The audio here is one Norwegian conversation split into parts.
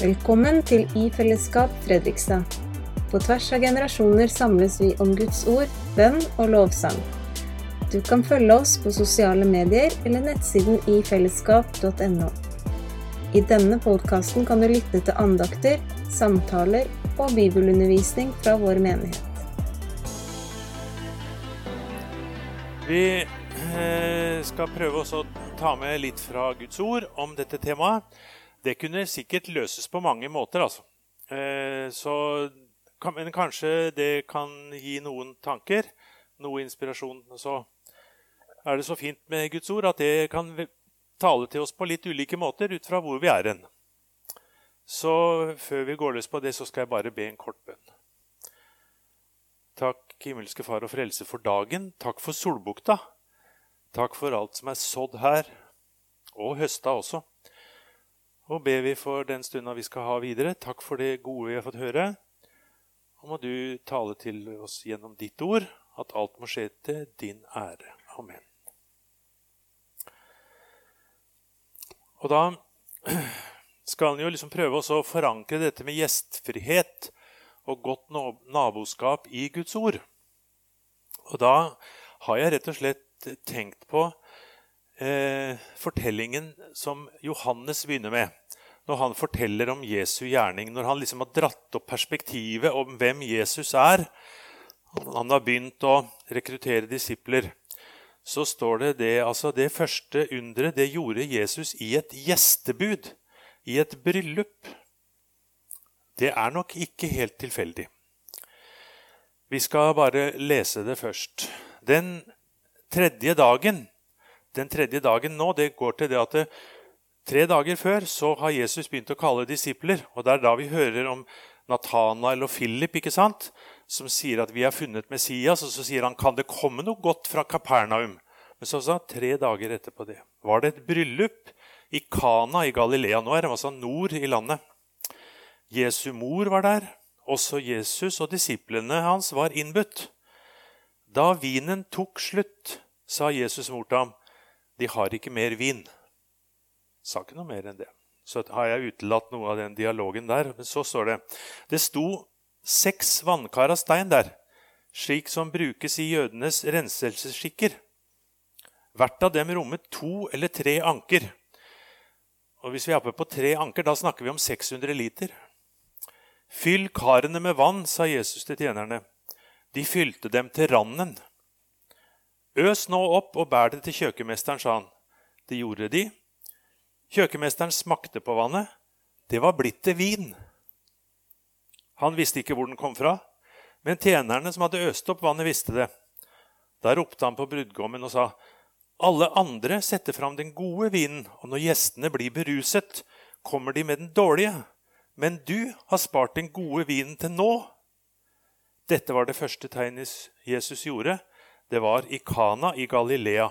Velkommen til I fellesskap Fredrikstad. På tvers av generasjoner samles vi om Guds ord, bønn og lovsang. Du kan følge oss på sosiale medier eller nettsiden ifellesskap.no. I denne podkasten kan du lytte til andakter, samtaler og bibelundervisning fra vår menighet. Vi eh, skal prøve å ta med litt fra Guds ord om dette temaet. Det kunne sikkert løses på mange måter, altså. Eh, så, men kanskje det kan gi noen tanker, noe inspirasjon. Så er det så fint med Guds ord at det kan tale til oss på litt ulike måter ut fra hvor vi er hen. Så før vi går løs på det, så skal jeg bare be en kort bønn. Takk, himmelske Far og Frelse, for dagen. Takk for solbukta. Takk for alt som er sådd her, og høsta også. Og ber vi for den stunda vi skal ha videre. Takk for det gode vi har fått høre. Og må du tale til oss gjennom ditt ord, at alt må skje til din ære. Amen. Og da skal en jo liksom prøve å forankre dette med gjestfrihet og godt naboskap i Guds ord. Og da har jeg rett og slett tenkt på eh, fortellingen som Johannes begynner med. Når han forteller om Jesu gjerning, når han liksom har dratt opp perspektivet om hvem Jesus er. Han har begynt å rekruttere disipler. Så står det det, altså det første underet det gjorde Jesus i et gjestebud, i et bryllup. Det er nok ikke helt tilfeldig. Vi skal bare lese det først. Den tredje dagen den tredje dagen nå, det går til det at det, tre dager før så har Jesus begynt å kalle disipler. Og det er da vi hører om Nathanael og Philip ikke sant? som sier at vi har funnet Messias. Og så sier han kan det komme noe godt fra Kapernaum. Men så sa han tre dager etterpå det. Var det et bryllup i Kana i Galilea? Nå er det altså nord i landet. Jesu mor var der. Også Jesus og disiplene hans var innbudt. Da vinen tok slutt, sa Jesus mor til ham, de har ikke mer vin. Sa ikke noe mer enn det. Så har jeg utelatt noe av den dialogen der. Men så står det Det sto seks vannkar av stein der, slik som brukes i jødenes renselsesskikker. Hvert av dem rommet to eller tre anker. Og Hvis vi er oppe på tre anker, da snakker vi om 600 liter. Fyll karene med vann, sa Jesus til tjenerne. De fylte dem til randen. Øs nå opp og bær det til kjøkkenmesteren, sa han. Det gjorde de. Kjøkkenmesteren smakte på vannet. Det var blitt til vin. Han visste ikke hvor den kom fra, men tjenerne som hadde øst opp vannet, visste det. Da ropte han på brudgommen og sa, alle andre setter fram den gode vinen, og når gjestene blir beruset, kommer de med den dårlige. Men du har spart den gode vinen til nå. Dette var det første tegnet Jesus gjorde det var i Kana i Galilea.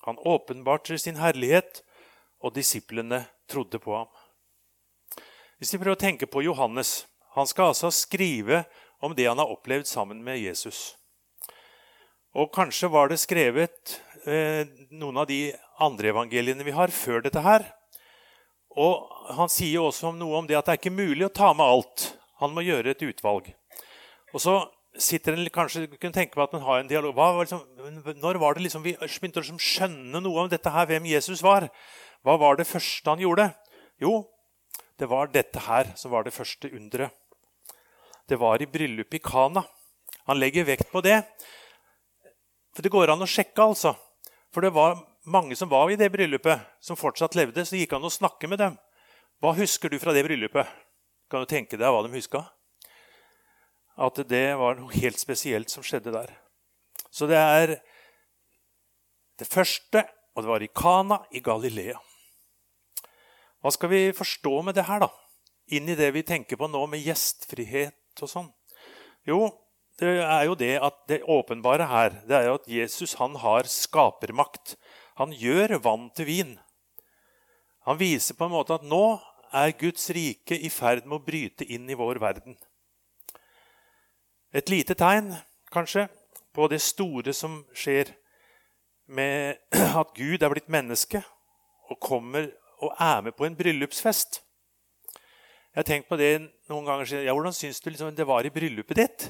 Han åpenbarte sin herlighet, og disiplene trodde på ham. Hvis vi prøver å tenke på Johannes Han skal altså skrive om det han har opplevd sammen med Jesus. Og kanskje var det skrevet eh, noen av de andre evangeliene vi har, før dette her. Og han sier også noe om det at det er ikke mulig å ta med alt. Han må gjøre et utvalg. Og så sitter en kanskje kunne tenke på at man har en dialog. Var liksom, når var det liksom vi begynte å skjønne noe om dette her, hvem Jesus var? Hva var det første han gjorde? Jo, det var dette her som var det første underet. Det var i bryllupet i Kana. Han legger vekt på det. For Det går an å sjekke, altså. For det var mange som var i det bryllupet, som fortsatt levde. Så gikk han å snakke med dem. Hva husker du fra det bryllupet? Kan du tenke deg hva de huska? at det var noe helt spesielt som skjedde der. Så det er det første, og det var i Kana i Galilea. Hva skal vi forstå med det her, da? Inn i det vi tenker på nå med gjestfrihet og sånn. Jo, det er jo det at det åpenbare her det er jo at Jesus han har skapermakt. Han gjør vann til vin. Han viser på en måte at nå er Guds rike i ferd med å bryte inn i vår verden. Et lite tegn, kanskje, på det store som skjer med at Gud er blitt menneske og kommer og er med på en bryllupsfest. Jeg har tenkt på det noen ganger siden. Ja, hvordan syns du liksom, det var i bryllupet ditt?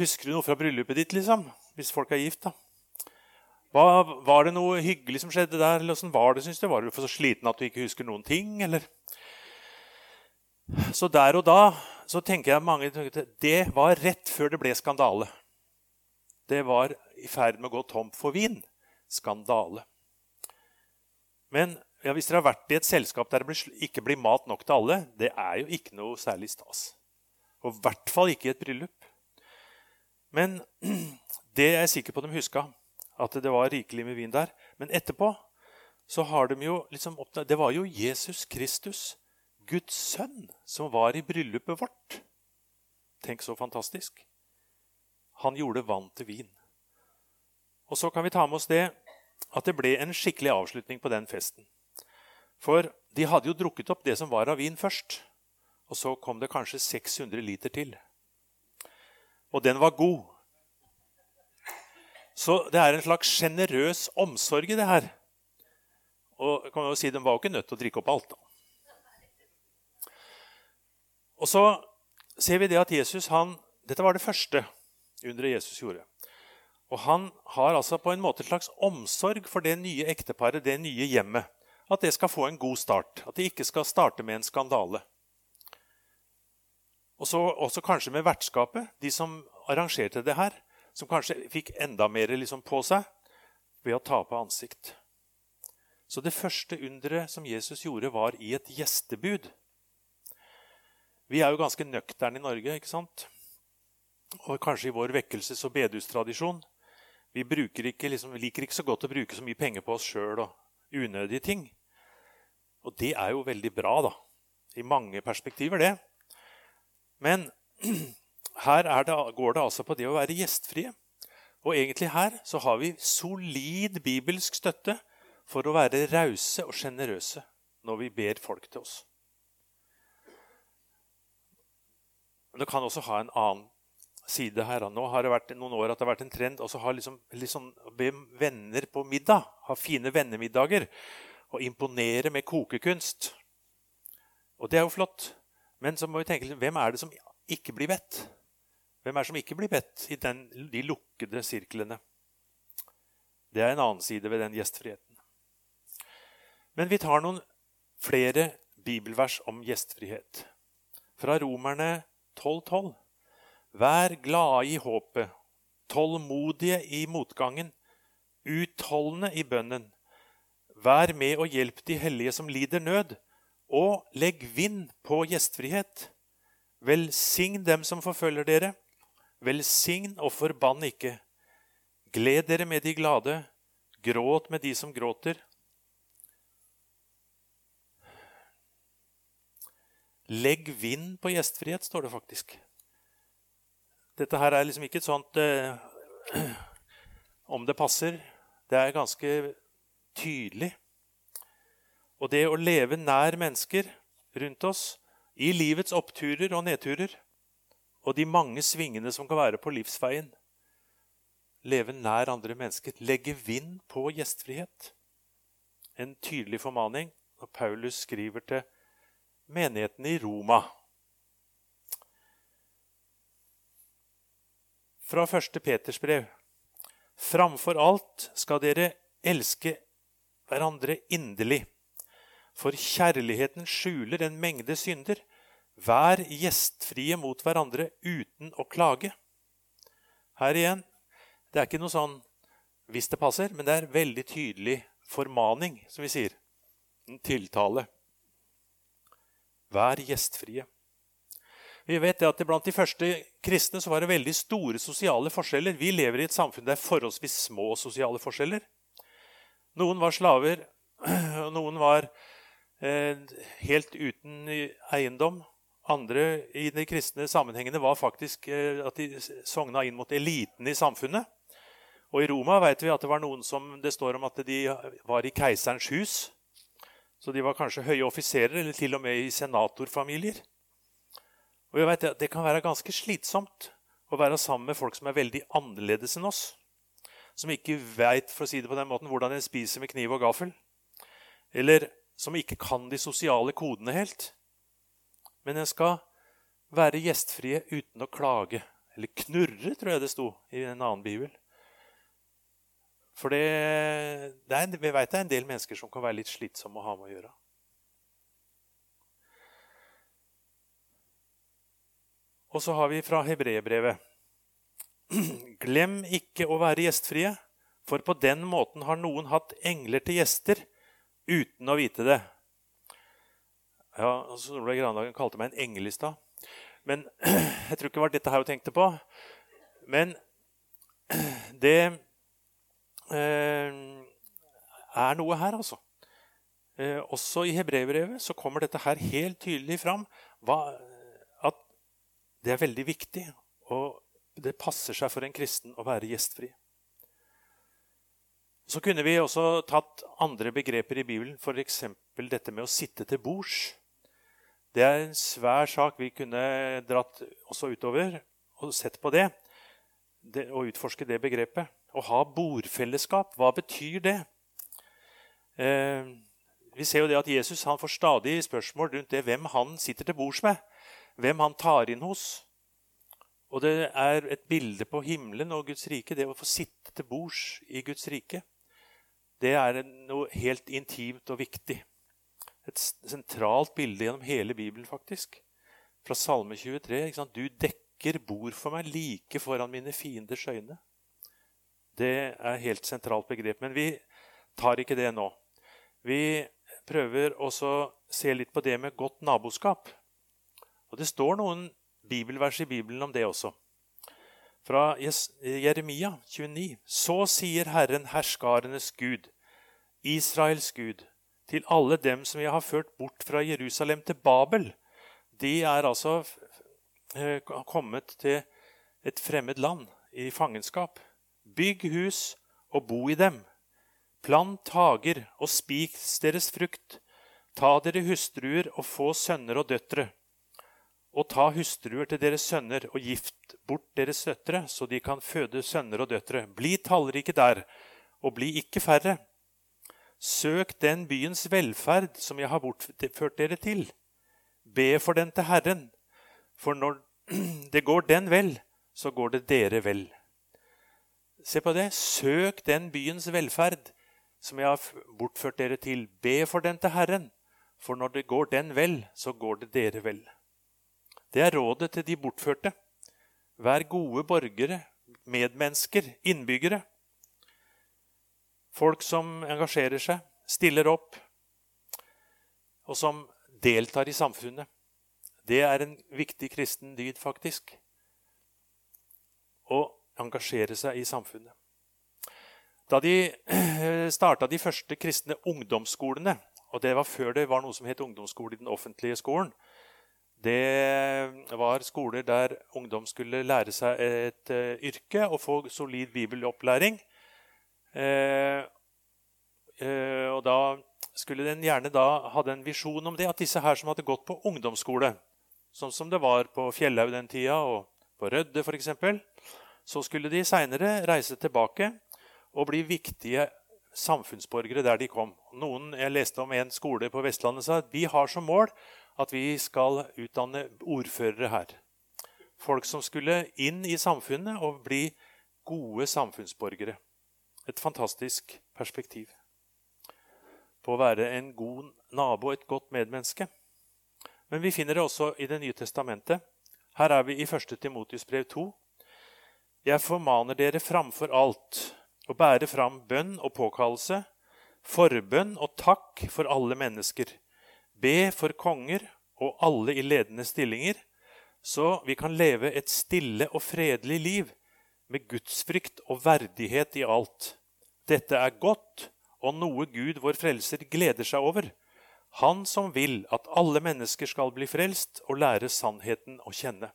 Husker du noe fra bryllupet ditt, liksom? Hvis folk er gift, da. Hva, var det noe hyggelig som skjedde der? eller Åssen var det, syns du? Var du for så sliten at du ikke husker noen ting, eller? Så der og da så tenker jeg mange Det var rett før det ble skandale. Det var i ferd med å gå tomt for vin. Skandale. Men ja, hvis dere har vært i et selskap der det ikke blir mat nok til alle, det er jo ikke noe særlig stas. Og i hvert fall ikke i et bryllup. Men det er jeg sikker på de huska, at det var rikelig med vin der. Men etterpå så har de jo liksom oppdaget Det var jo Jesus Kristus, Guds sønn, som var i bryllupet vårt. Tenk så fantastisk. Han gjorde vann til vin. Og så kan vi ta med oss det at det ble en skikkelig avslutning på den festen. For de hadde jo drukket opp det som var av vin først. Og så kom det kanskje 600 liter til. Og den var god. Så det er en slags sjenerøs omsorg i det her. Og kan jo si, De var jo ikke nødt til å drikke opp alt. da. Og så ser vi det at Jesus han, Dette var det første underet Jesus gjorde. Og han har altså på en måte en slags omsorg for det nye ekteparet, det nye hjemmet at det skal få en god start. At det ikke skal starte med en skandale. Og så også kanskje med vertskapet, de som arrangerte det her, som kanskje fikk enda mer liksom på seg ved å tape ansikt. Så det første underet som Jesus gjorde, var i et gjestebud. Vi er jo ganske nøkterne i Norge, ikke sant? Og kanskje i vår vekkelses- og bedustradisjon. Vi, ikke, liksom, liker ikke så godt å bruke så mye penger på oss sjøl og unødige ting. Og det er jo veldig bra, da. I mange perspektiver, det. Men her det, går det altså på det å være gjestfrie. Og egentlig her så har vi solid bibelsk støtte for å være rause og sjenerøse når vi ber folk til oss. Men det kan også ha en annen side her. Nå har det vært noen år at det har vært en trend å ha liksom, liksom, be venner på middag. Ha fine vennemiddager Og imponere med kokekunst. Og det er jo flott. Men så må vi tenke hvem er det som ikke blir bedt? Hvem er det som ikke blir bedt i den, de lukkede sirklene? Det er en annen side ved den gjestfriheten. Men vi tar noen flere bibelvers om gjestfrihet. Fra Romerne 12,12. Vær glade i håpet, tålmodige i motgangen, utholdende i bønnen. Vær med og hjelp de hellige som lider nød, og legg vind på gjestfrihet. Velsign dem som forfølger dere. Velsign og forbann ikke. Gled dere med de glade, gråt med de som gråter. Legg vind på gjestfrihet, står det faktisk. Dette her er liksom ikke et sånt eh, om det passer. Det er ganske tydelig. Og det å leve nær mennesker rundt oss i livets oppturer og nedturer og de mange svingene som kan være på livsveien Leve nær andre mennesker. Legge vind på gjestfrihet. En tydelig formaning når Paulus skriver til menigheten i Roma. Fra 1. Peters brev. Framfor alt skal dere elske hverandre inderlig. For kjærligheten skjuler en mengde synder. Vær gjestfrie mot hverandre uten å klage. Her igjen det er ikke noe sånn hvis det passer, men det er veldig tydelig formaning, som vi sier. En tiltale. Vær gjestfrie. Vi vet at Blant de første kristne så var det veldig store sosiale forskjeller. Vi lever i et samfunn der forholdsvis små sosiale forskjeller. Noen var slaver, noen var eh, helt uten eiendom. Andre i de kristne sammenhengene var faktisk eh, at de sogna inn mot eliten i samfunnet. Og I Roma vet vi at det var noen som det står om at de var i keiserens hus. Så de var kanskje høye offiserer, eller til og med i senatorfamilier. Og jeg vet Det kan være ganske slitsomt å være sammen med folk som er veldig annerledes enn oss som ikke veit si hvordan en spiser med kniv og gaffel. Eller som ikke kan de sosiale kodene helt. Men en skal være gjestfrie uten å klage. Eller knurre, tror jeg det sto i en annen bibel. For det, det er, vi veit det er en del mennesker som kan være litt slitsomme å ha med å gjøre. Og så har vi fra hebreerbrevet Glem ikke å være gjestfrie, for på den måten har noen hatt engler til gjester uten å vite det. Ja, Solveig Grandagen kalte meg en engel i stad. Men jeg tror ikke det var dette her hun tenkte på. Men det eh, er noe her, altså. Eh, også i hebreerbrevet så kommer dette her helt tydelig fram. Hva, det er veldig viktig, og det passer seg for en kristen å være gjestfri. Så kunne vi også tatt andre begreper i Bibelen, f.eks. dette med å sitte til bords. Det er en svær sak. Vi kunne dratt også utover og sett på det, det og utforske det begrepet. Å ha bordfellesskap, hva betyr det? Eh, vi ser jo det at Jesus får stadig spørsmål rundt det hvem han sitter til bords med. Hvem han tar inn hos. Og det er et bilde på himmelen og Guds rike, det å få sitte til bords i Guds rike. Det er noe helt intimt og viktig et sentralt bilde gjennom hele Bibelen, faktisk. Fra Salme 23. Du dekker bord for meg like foran mine fienders øyne. Det er et helt sentralt begrep. Men vi tar ikke det nå. Vi prøver også å se litt på det med godt naboskap. Og Det står noen bibelvers i Bibelen om det også. Fra Jeremia 29. Så sier Herren herskarenes Gud, Israels Gud, til alle dem som jeg har ført bort fra Jerusalem til Babel. De er altså eh, kommet til et fremmed land i fangenskap. Bygg hus og bo i dem. Plant hager og spis deres frukt. Ta dere hustruer og få sønner og døtre. Og ta hustruer til deres sønner og gift bort deres døtre, så de kan føde sønner og døtre. Bli tallrike der, og bli ikke færre. Søk den byens velferd som jeg har bortført dere til. Be for den til Herren, for når det går den vel, så går det dere vel. Se på det. Søk den byens velferd som jeg har bortført dere til. Be for den til Herren, for når det går den vel, så går det dere vel. Det er rådet til de bortførte. Vær gode borgere, medmennesker, innbyggere. Folk som engasjerer seg, stiller opp, og som deltar i samfunnet. Det er en viktig kristen dyd, faktisk. Å engasjere seg i samfunnet. Da de starta de første kristne ungdomsskolene, og det var før det var noe som het ungdomsskole i den offentlige skolen Det var skoler der ungdom skulle lære seg et uh, yrke og få solid bibelopplæring. Uh, uh, og da skulle den gjerne da hadde en visjon om det, at disse her som hadde gått på ungdomsskole, sånn som det var på Fjellhaug den tida, og på Rødde f.eks., så skulle de seinere reise tilbake og bli viktige samfunnsborgere der de kom. Noen, Jeg leste om en skole på Vestlandet sa at vi har som mål at vi skal utdanne ordførere her. Folk som skulle inn i samfunnet og bli gode samfunnsborgere. Et fantastisk perspektiv på å være en god nabo og et godt medmenneske. Men vi finner det også i Det nye testamentet. Her er vi i 1. Timotius brev 2. Jeg formaner dere framfor alt å bære fram bønn og påkallelse, forbønn og takk for alle mennesker. Be for konger og alle i ledende stillinger, så vi kan leve et stille og fredelig liv med gudsfrykt og verdighet i alt. Dette er godt og noe Gud, vår frelser, gleder seg over. Han som vil at alle mennesker skal bli frelst og lære sannheten å kjenne.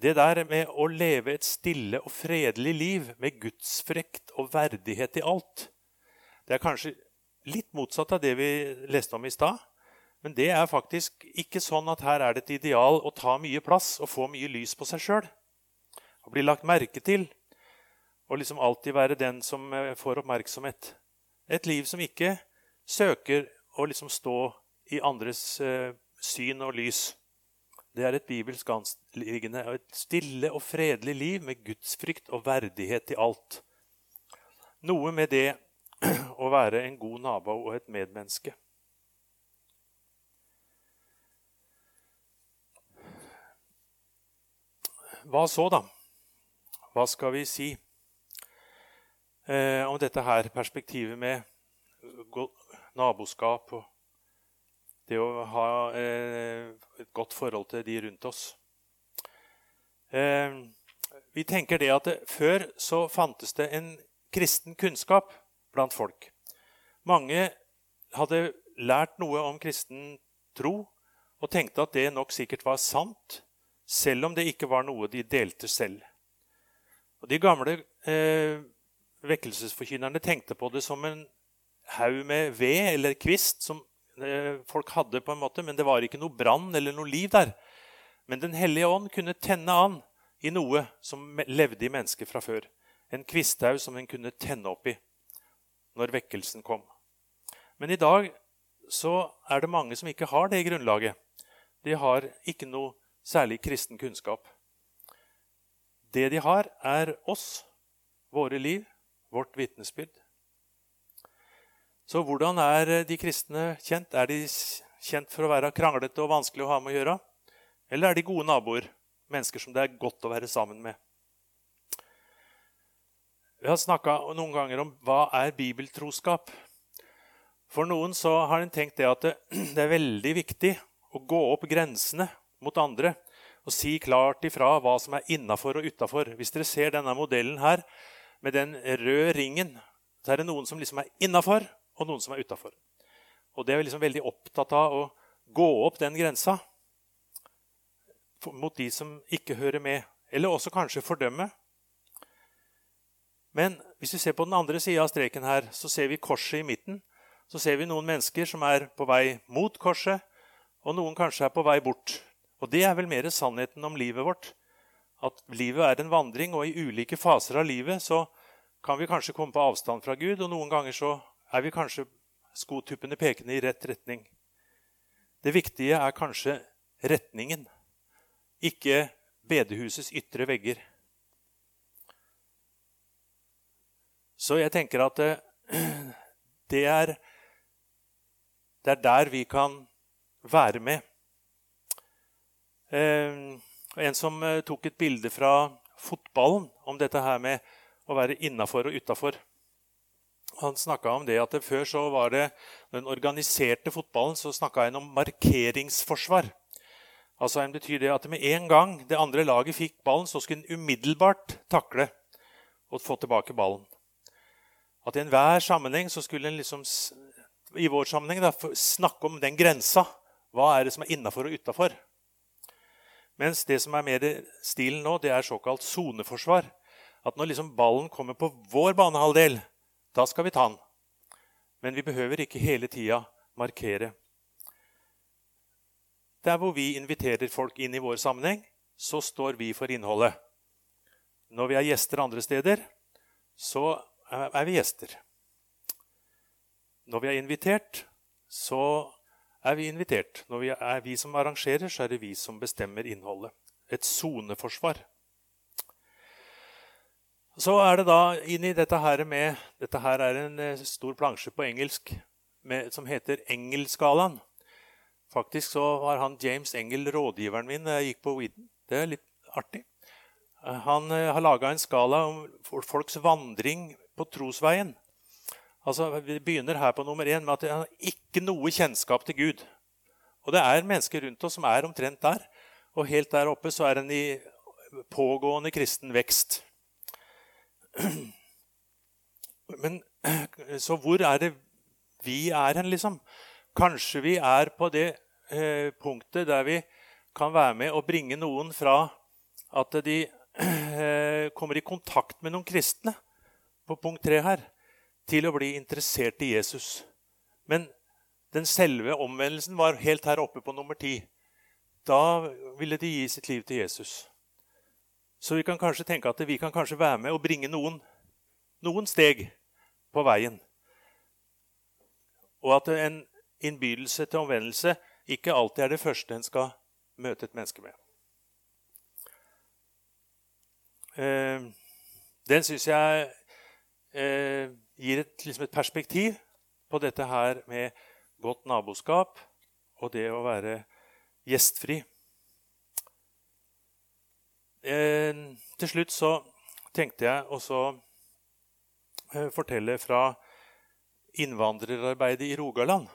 Det der med å leve et stille og fredelig liv med gudsfrekt og verdighet i alt, det er kanskje litt motsatt av det vi leste om i stad. Men det er faktisk ikke sånn at her er det et ideal å ta mye plass og få mye lys på seg sjøl og bli lagt merke til. Og liksom alltid være den som eh, får oppmerksomhet. Et liv som ikke søker å liksom stå i andres eh, syn og lys. Det er et bibelsk anliggende og et stille og fredelig liv med gudsfrykt og verdighet i alt. Noe med det å være en god nabo og et medmenneske. Hva så, da? Hva skal vi si eh, om dette her perspektivet med naboskap og det å ha eh, et godt forhold til de rundt oss. Eh, vi tenker det at Før så fantes det en kristen kunnskap blant folk. Mange hadde lært noe om kristen tro og tenkte at det nok sikkert var sant, selv om det ikke var noe de delte selv. Og De gamle eh, vekkelsesforkynnerne tenkte på det som en haug med ved eller kvist som Eh, folk hadde, på en måte, men det var ikke noe brann eller noe liv der. Men Den hellige ånd kunne tenne an i noe som levde i mennesket fra før. En kvisthaug som en kunne tenne opp i når vekkelsen kom. Men i dag så er det mange som ikke har det grunnlaget. De har ikke noe særlig kristen kunnskap. Det de har, er oss, våre liv, vårt vitnesbyrd. Så hvordan er de kristne kjent? Er de kjent for å være kranglete og vanskelig å ha med å gjøre? Eller er de gode naboer? Mennesker som det er godt å være sammen med? Vi har snakka noen ganger om hva er bibeltroskap. For noen så har en tenkt det at det, det er veldig viktig å gå opp grensene mot andre og si klart ifra hva som er innafor og utafor. Hvis dere ser denne modellen her med den røde ringen, så er det noen som liksom er innafor, og noen som er utafor. Og det er vi liksom veldig opptatt av å gå opp den grensa mot de som ikke hører med. Eller også kanskje fordømme. Men hvis vi ser på den andre sida av streken her, så ser vi korset i midten. Så ser vi noen mennesker som er på vei mot korset, og noen kanskje er på vei bort. Og det er vel mer sannheten om livet vårt. At livet er en vandring, og i ulike faser av livet så kan vi kanskje komme på avstand fra Gud, og noen ganger så er vi kanskje skotuppene pekende i rett retning. Det viktige er kanskje retningen, ikke bedehusets ytre vegger. Så jeg tenker at det, det, er, det er der vi kan være med. Eh, en som eh, tok et bilde fra fotballen om dette her med å være innafor og utafor. Han snakka om det at det før så var det den organiserte fotballen så snakka en om markeringsforsvar. Altså en betyr det at med en gang det andre laget fikk ballen, så skulle en umiddelbart takle og få tilbake ballen. At i enhver sammenheng så skulle en liksom, i vår sammenheng da, snakke om den grensa. Hva er det som er innafor og utafor? Mens det som er mer stilen nå, det er såkalt soneforsvar. At når liksom ballen kommer på vår banehalvdel, da skal vi ta den. Men vi behøver ikke hele tida markere. Der hvor vi inviterer folk inn i vår sammenheng, så står vi for innholdet. Når vi er gjester andre steder, så er vi gjester. Når vi er invitert, så er vi invitert. Når vi er vi som arrangerer, så er det vi som bestemmer innholdet. Et soneforsvar. Så er det da inn i dette her med Dette her er en eh, stor plansje på engelsk med, som heter Engelskalaen. Faktisk så var han James Engel rådgiveren min da jeg gikk på Whedon. Det er litt artig. Eh, han eh, har laga en skala om folks vandring på trosveien. Altså, Vi begynner her på nummer én med at han har ikke noe kjennskap til Gud. Og det er mennesker rundt oss som er omtrent der. Og helt der oppe så er en i pågående kristen vekst. Men så hvor er det vi er hen, liksom? Kanskje vi er på det eh, punktet der vi kan være med og bringe noen fra at de eh, kommer i kontakt med noen kristne, på punkt tre her, til å bli interessert i Jesus. Men den selve omvendelsen var helt her oppe på nummer ti. Da ville de gi sitt liv til Jesus. Så vi kan kanskje tenke at vi kan kanskje være med og bringe noen, noen steg på veien. Og at en innbydelse til omvendelse ikke alltid er det første en skal møte et menneske med. Eh, den syns jeg eh, gir et, liksom et perspektiv på dette her med godt naboskap og det å være gjestfri. Eh, til slutt så tenkte jeg også eh, fortelle fra innvandrerarbeidet i Rogaland.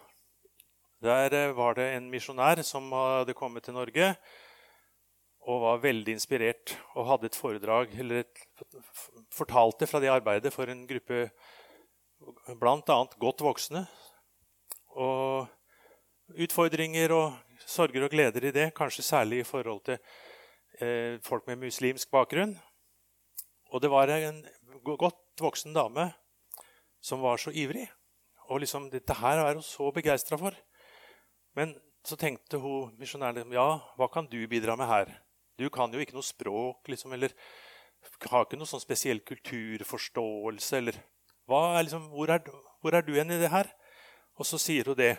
Der eh, var det en misjonær som hadde kommet til Norge og var veldig inspirert og hadde et foredrag eller et, fortalte fra det arbeidet for en gruppe bl.a. godt voksne. Og utfordringer og sorger og gleder i det, kanskje særlig i forhold til eh, folk med muslimsk bakgrunn. Og det var en godt voksen dame som var så ivrig. Og liksom, dette her er hun så begeistra for. Men så tenkte hun misjonæren ja, hva kan du bidra med her? Du kan jo ikke noe språk, liksom, eller har ikke noe sånn spesiell kulturforståelse, eller er liksom, hvor, er, hvor er du hen i det her? Og så sier hun det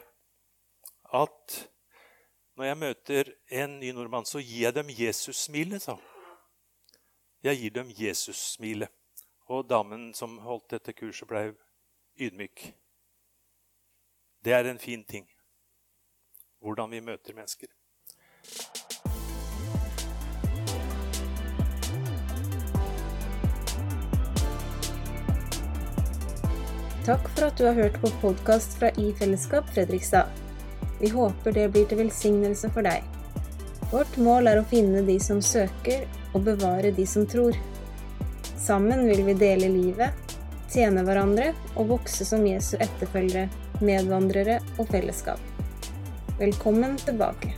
at når jeg møter en ny nordmann, så gir jeg dem Jesus-smilet, sa hun. Jeg gir dem Jesus-smilet. Og damen som holdt dette kurset, ble ydmyk. Det er en fin ting. Hvordan vi møter mennesker. Takk for at du har hørt på podkast fra I Fellesskap Fredrikstad. Vi håper det blir til velsignelse for deg. Vårt mål er å finne de som søker, og bevare de som tror. Sammen vil vi dele livet, tjene hverandre og vokse som Jesu etterfølgere, medvandrere og fellesskap. Velkommen tilbake.